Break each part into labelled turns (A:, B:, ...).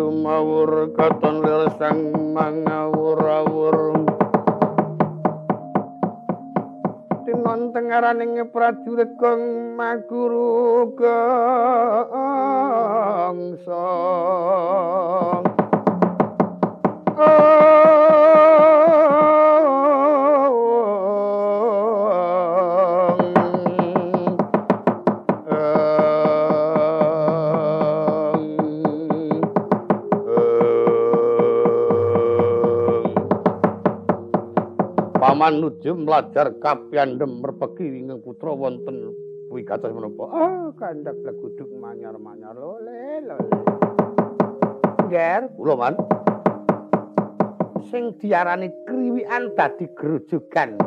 A: numawur katon lir sang mangawur-awur tinon tengaraning prajurit kang maguru gangsa paman nuju mlajar kapyandhem merpegi ingkang putra wonten wigatos menapa? Ah kandhak leguduk manyar-manyar. Lole lole ger kula man. Sing diarani kriwikan dadi grojogan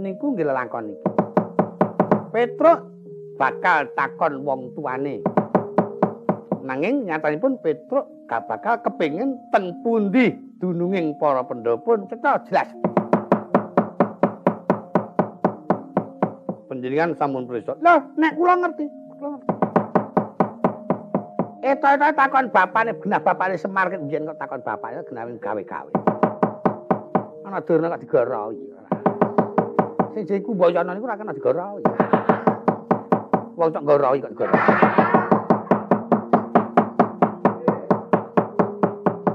A: niku nggih lelakon iki. Petruk bakal takon wong tuane. Nanging nyatanipun Petruk gak bakal kepengin teng pundi dununging para pendhapun. Cetha jelas panjenengan sampun prisa lho nek kula ngerti kula ngerti Eta-eta takon bapane genah bapane Semar ki mbiyen kok takon bapane genah gawe-gawe. Ana durna kok digorohi. Sing jiku mboyono niku ora kena digorohi. Wong tok gorohi kok digorohi.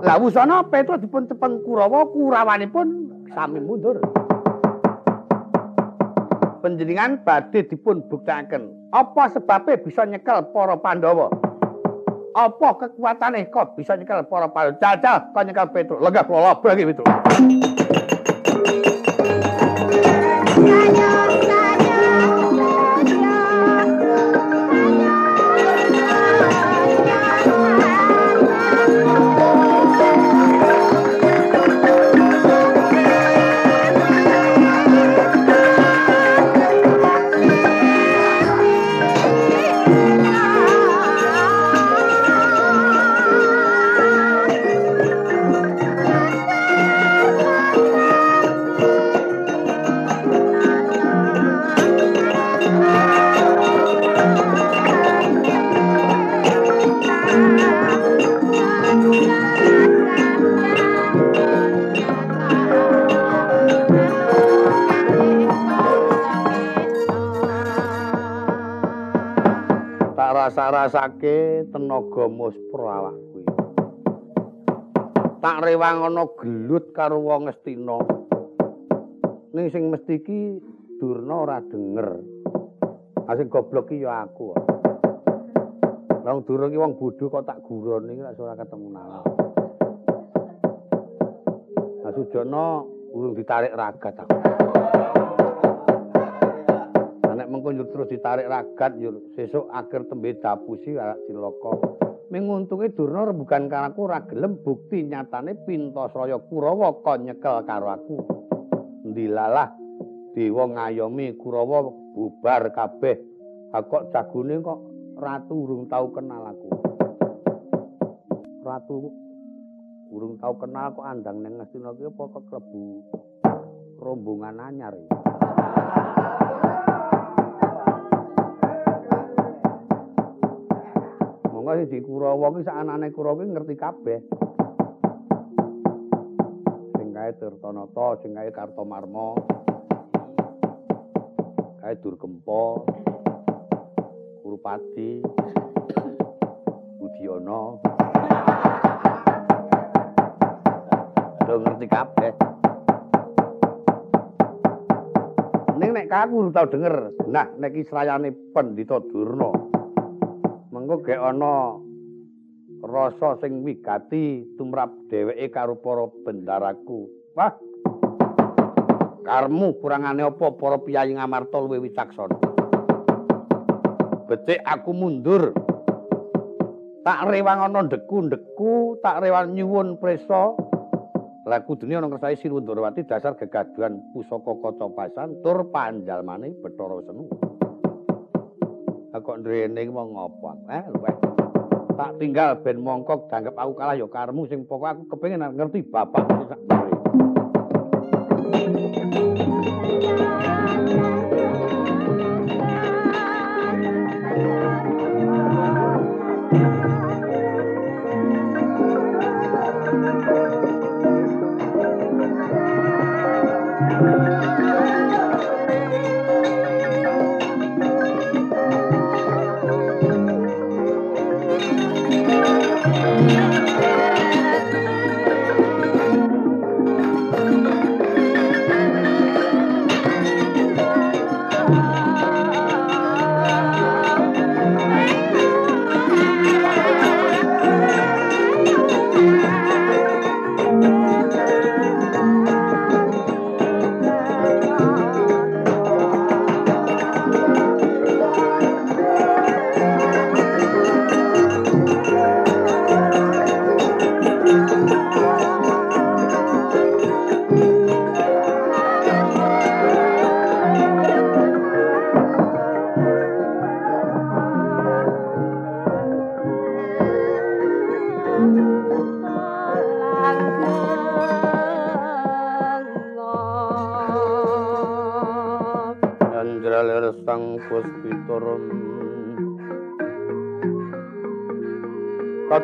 A: Lah wusana Petrus dipun tepeng Kurawa, Kurawanipun sami mundur. Panjenengan badhe dipun buktakaken apa sebabnya bisa nyekel para Pandhawa? apa kekuatane kok bisa nyekel para para jajal kok nyekel Petrus lega kula labrak iki Petrus rasa-rasake tenaga muspra awakku tak rewang ana gelut karo wong Astina. Ning sing mesti iki Durna ora denger. Asing goblok iki ya aku. Wong Durna iki wong bodho kok tak guron iki ora ora ketemu nala Nah Sujono urung ditarik ragat aku mengko nyur terus ditarik ragat nyur sesuk akhir tembe dapusi arak cilaka menguntunge durna rembugan karaku ora gelem bukti nyatane pintasraya kurawa kon nyekel karo aku. Ndilalah dewa ngayomi kurawa bubar kabeh. Kok jagune kok ratu urung tau kenal aku? Ratu urung tau kenal kok andang ning ngastina ki apa klebu rombongan anyar kaya di Kurawa ki sak anane Kurawa ki ngerti kabeh. Sing kae Tirtanata, sing kae Kartomarma. Kae Durgempa. Kurupati. Budiyana. Do ngerti kabeh. Ning nek kaku tau denger, nah nek Israyane Pandita Durna. Mengko gek ana rasa sing wigati tumrap dheweke karo para bendaraku. Wah. Karmu kurangane apa para piyayi ngamarta luwih wicaksana. Becik aku mundur. Tak rewang ana ndeku-ndeku, tak rewang nyuwun prisa. Lah kudune ana ngersai Sirundrawati dasar gegaduhan pusaka kaca pasan tur panjalmane Bathara Senu. Kok ndrene iki wong ngopo eh luweh tak tinggal ben mongkok danggep aku kalah ya karmu sing pokok aku kepengin ngerti bapak sak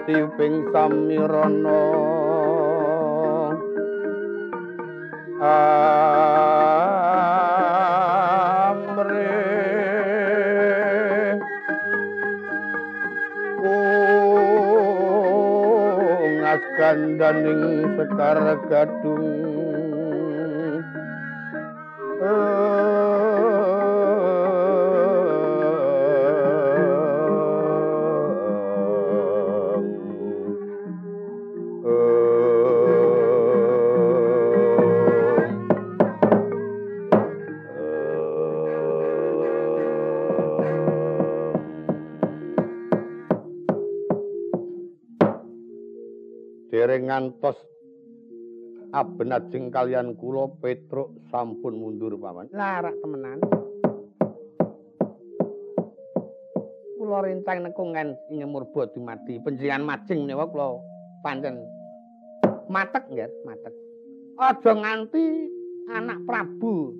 B: katiuping samirana. Amre. Ngas kandaning sekar gadung abenajeng kalian kula Petruk sampun mundur paman.
A: Larak temenan. Kula rencang nekungan ing murba dumadi panjenengan majeng menawa kula pancen matek nggih, matek. Aja nganti anak Prabu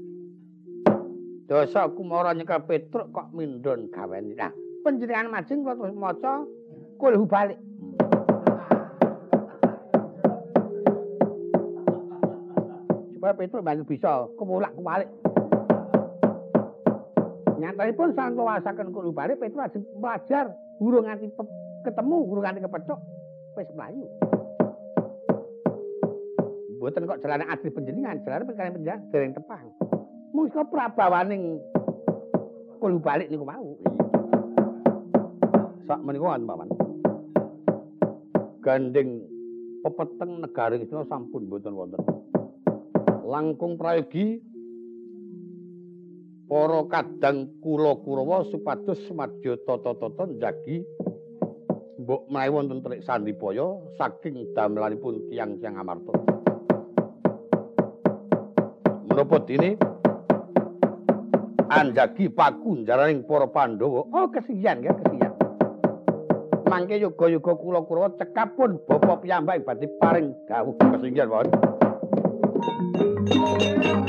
A: Dosa Kumara nyekel Petruk kok mindon gaweni. Nah, panjenengan majeng kula terus maca kulhu balik. Supaya Petrus bantu bisa kemulak kembali. Nyatanya pun sang kawasakan kudu balik, Petrus aja belajar, guru nganti ketemu, guru nganti kepecok, pes melayu. Buatan kok jalan asli penjeningan, jalan perkara penjeningan, jalan tepang. Mungkin kok prabawaning kudu balik ini mau.
B: Sak menikuan, Paman. Gandeng pepeteng negara itu sampun buatan wonten. Langkung prayogi para kadang kula Kurawa supados madya tata-tata njagi mbok menawi wonten trik sandipaya saking damelanipun tiyang-tiyang amarta. Menapa dene anjagi paku jaraning para Pandhawa?
A: Oh, kesiyan ya, kesiyan. Mangke yoga-yoga kula Kurawa cekapun bapa piyambak badhe paring dawuh
B: kesiyan,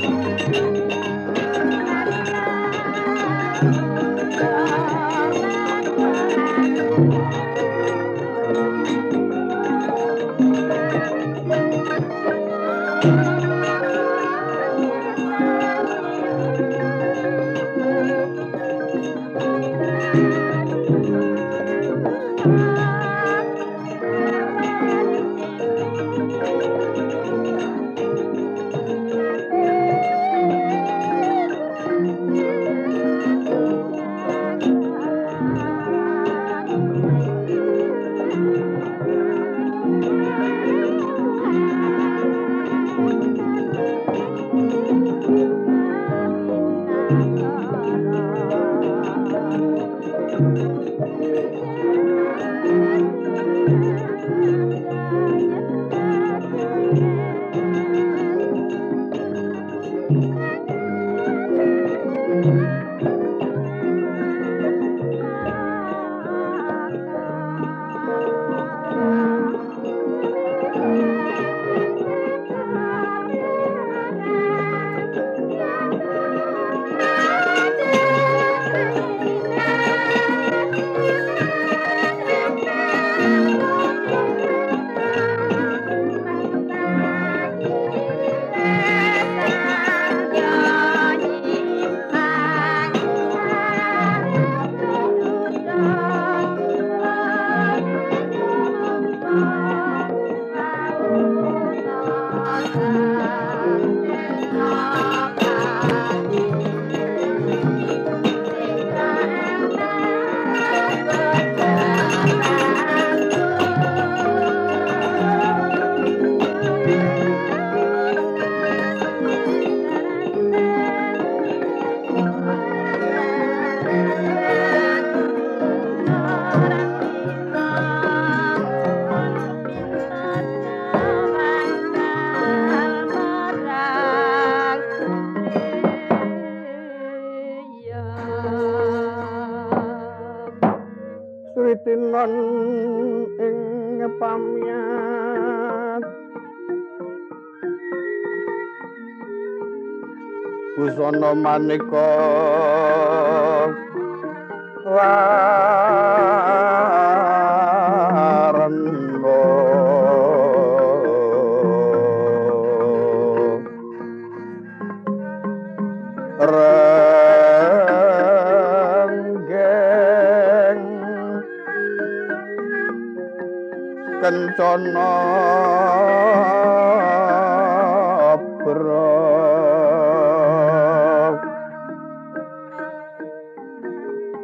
B: Pak. maneka
A: kencana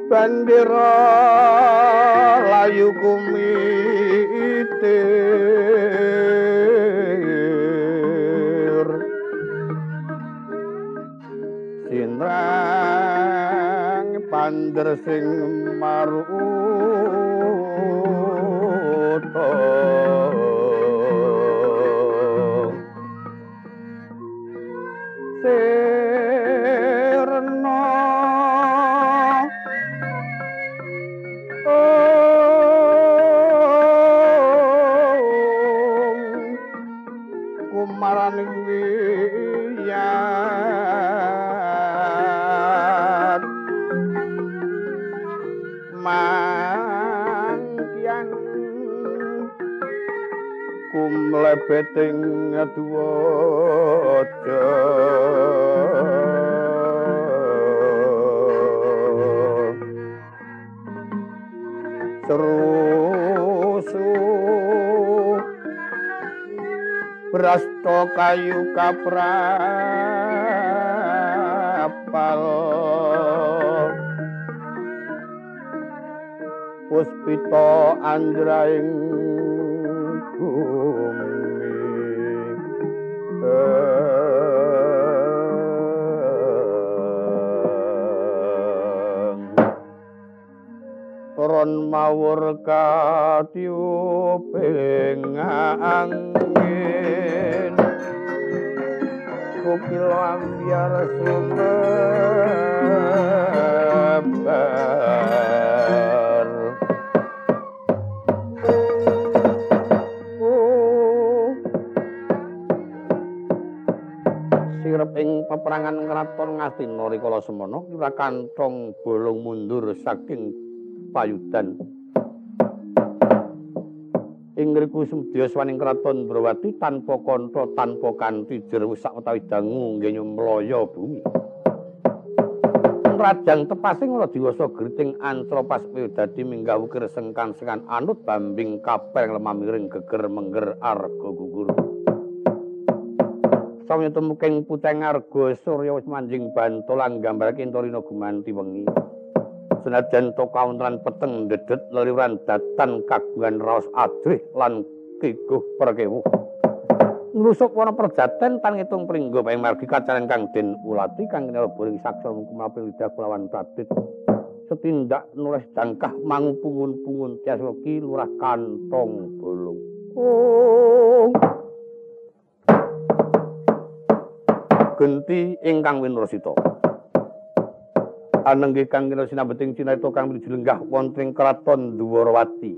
A: bandira layu kumitir. Sinrang pander sing beting duwaca serusu brasto kayu kaprapal puspita andraing ron mawur katiuping angin kukil ambiar sumebar. Sirep ing peperangan kraton Ngastina rikala semana kira kantong bolong mundur saking payudan. Ing ngriku semdya swaning kraton Brawati tanpa kantha tanpa kanthi jerwu sak utawi dangu nggih nyumlaya bumi. Rajang tepasing ora diwasa griting ancra pas dadi minggah ukir sengkan-sengkan anut bambing kapel lemah miring geger mengger arga gugur. Sawya temuking puteng arga surya wis manjing bantolan gambarake Torino gumanti wengi. Senajan to kaunteran peteng dedet leliran datan kagungan raos adrih lan kikuh perkewu. Ngrusuk wana perjaten tan ngitung pringgo paing margi kacaran kang den ulati kang kena boring saksa hukum apil lidah kulawan pradit setindak nulis jangkah mangupungun-pungun tiasloki lurah kantong bolong. Oh. genti ingkang winrosito anengge kang kena sinabeting cinarita kang menuju lenggah wonten kraton Dwarawati.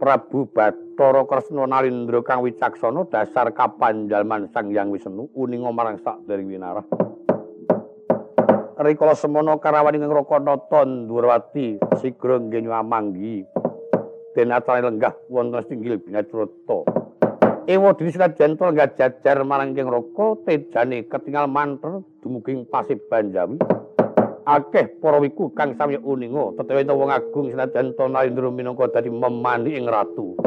A: Prabu Bathara Kresna Nalindra kang wicaksana dasar kapanjalman Sang Hyang Wisnu uninga marang sadering winarah. Rikala semana karawani ing Rakanata Dwarawati sigra nggih amanggi. Den atane lenggah wonten singgil binatrata. Ewa dini sila jentol nggak jajar marang keng roko, tejane ketinggal manter, dumuging pasif banjawi. Akeh porowiku kang sami uningo, tetewe itu wong agung sila jentol nalindru minongko dadi memani ing ratu.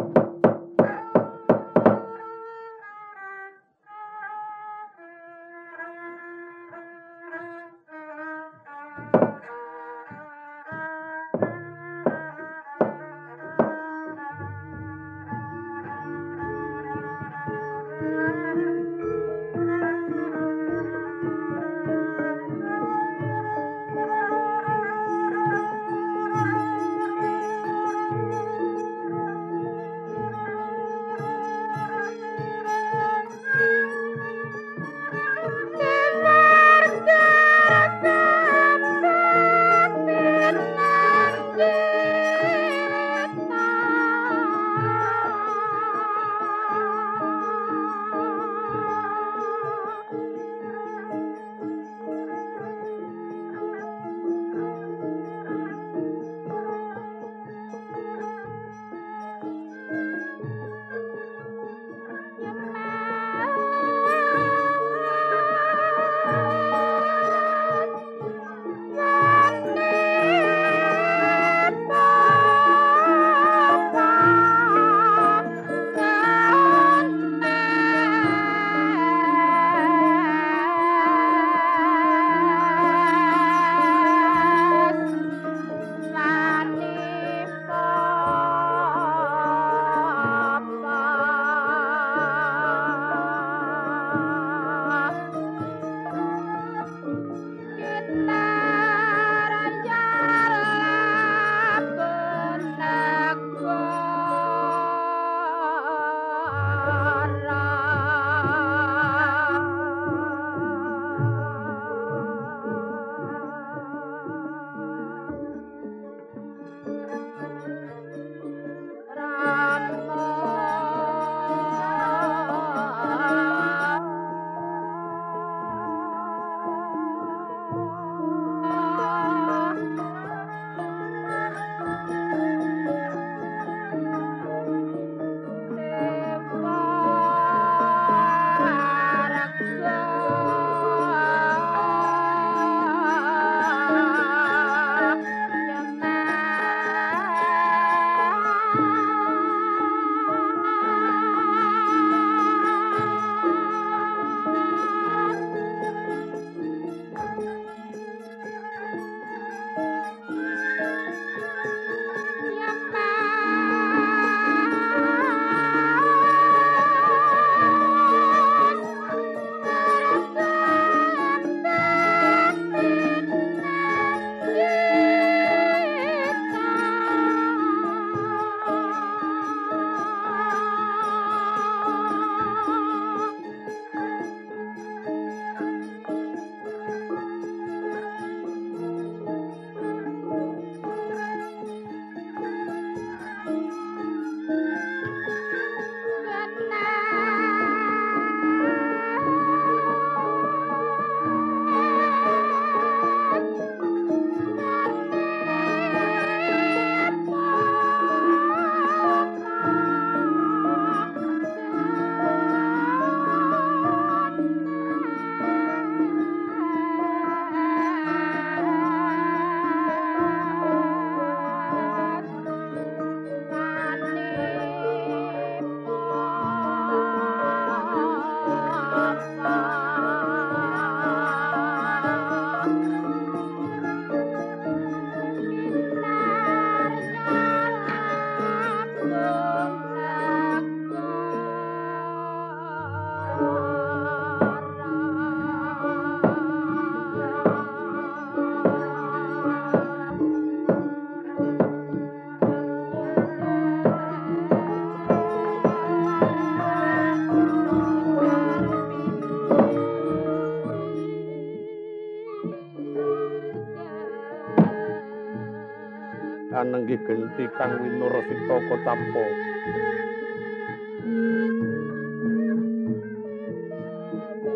A: Anenggih genti kang winur sita kocapo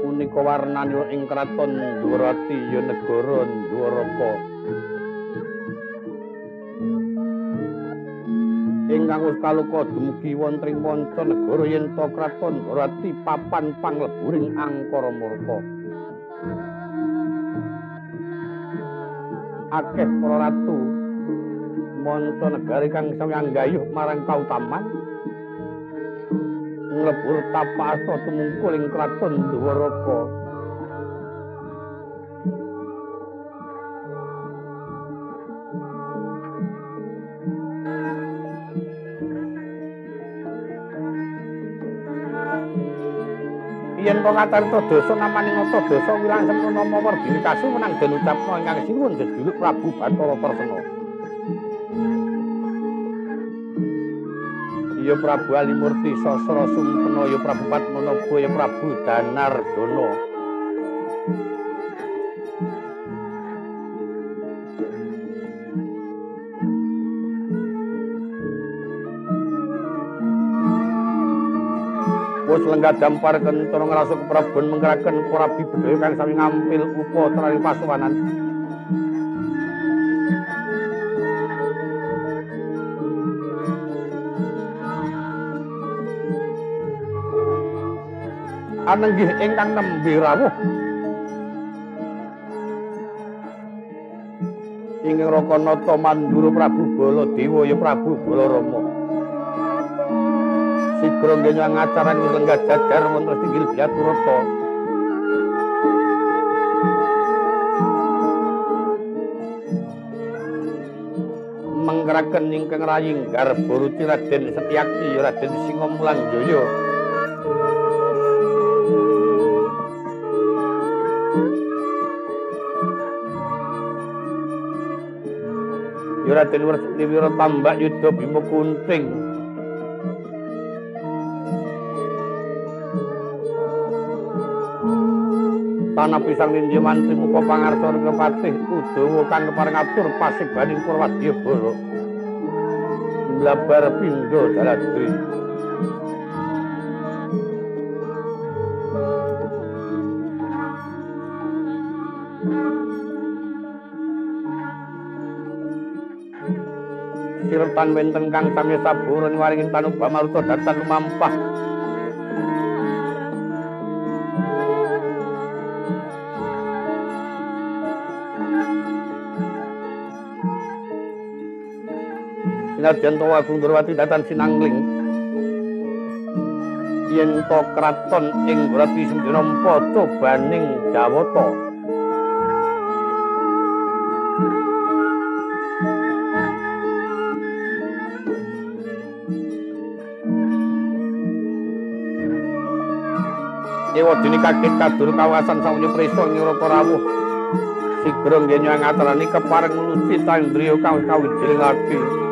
A: punika warnanira ing kraton Dwarati ya negara Dwaraka ingkang kaluka dumugi wonten ing manca negara yen to kraton Dwarati papan pangleburing angkara murka. Akeh para ratu manca negari kang sampeyan gayuh marang kautaman nglebur tapasa tumungkul ing kraton Dwaraka yen kok ngacarita dosa namane ngata dosa wilang semana nama kasu menang den ucapno ingkang sinuwun jejuluk Prabu Bathara Tarsena. Ya Prabu Alimurti Sasra Sumpena ya Prabu Padmanaba ya Prabu Danardana. Wes lenggah dampar kencara ngrasuk Prabon mengkeraken para bibedaya kang sami ngampil upa traning pasuwanan. Anenggih ingkang nembe rawuh. Ing Rakanata Mandura Prabu Baladewa ya Prabu Balarama. Sigra nggenya ngacaran wis lenggah jajar wonten tinggil Biaturata. Mengkeraken ingkang raying garbaruti Raden Setyaki Raden Singomulan Jaya. Ya Raden Werniwira tambak yudha Bima Kunting. Tanah pisang ninja mantri muka pangarsa kepatih Udawa kang kepareng atur pasik baning Purwadya Bala. Mlabar pindha daladri. Sirtan wenten kang sami saburan waringin tanubah maruta datan lumampah. Sinajan to Agung Durwati datan sinangling. Yen to kraton ing Durwati Sembirompo cobaning Jawata. Ewa dini kakit kadur kawasan samunyo preso ngiroko rawuh. Sigra ngenyo ngatarani kepareng ngluti tandriya kang kawijiling ati.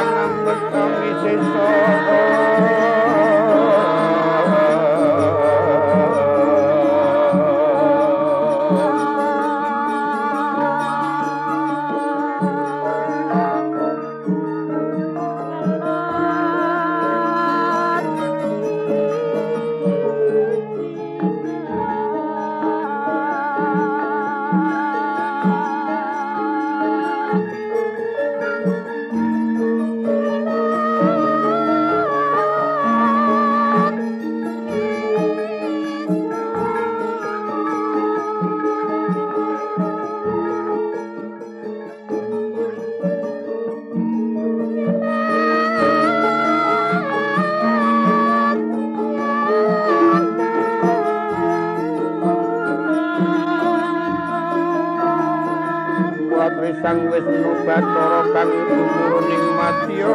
A: Sanam Vattam Vishesho Trisang Wisnu Bathara kang tumuruning madya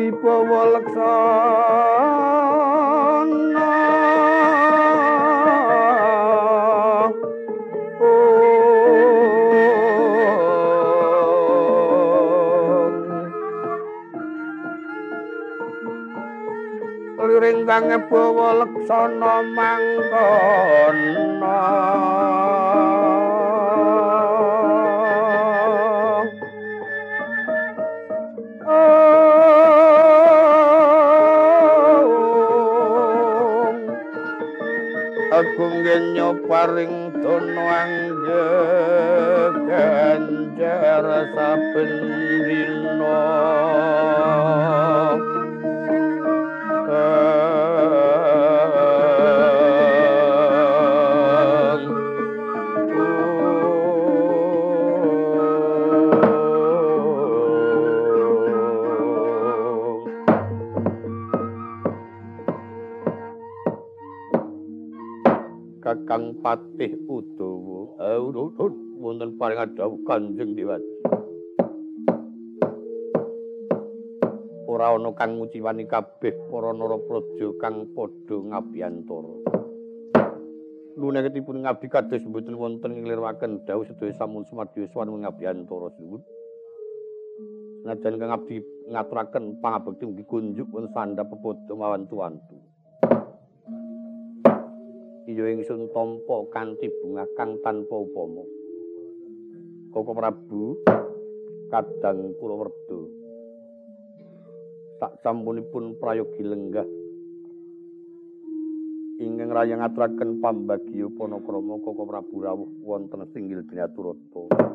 A: Budi Pawalaksana Liring kang Pawalaksana mangkana paring dono angganjar saben Kakang Patih Udawa. Eh, wonten paring dawuh Kanjeng Dewa. Ora ana kang nguciwani kabeh para narapraja kang padha ngabiyantara. Lunekipun ngabdi kados mboten wonten nglirwaken dawuh sedaya samun sumadya swan ngabiyantara sinten. Najan kang abdi ngaturaken pangabekti mugi kunjuk wonten sandhap pepodo mawan tuantu. iya ingsun tampa kanthi bunga kang tanpa upama Koko Prabu kadang kula werda sak sampunipun prayogi lenggah ingkang raya ngaturaken pambagya panakrama Koko Prabu rawuh wonten singgil dinaturata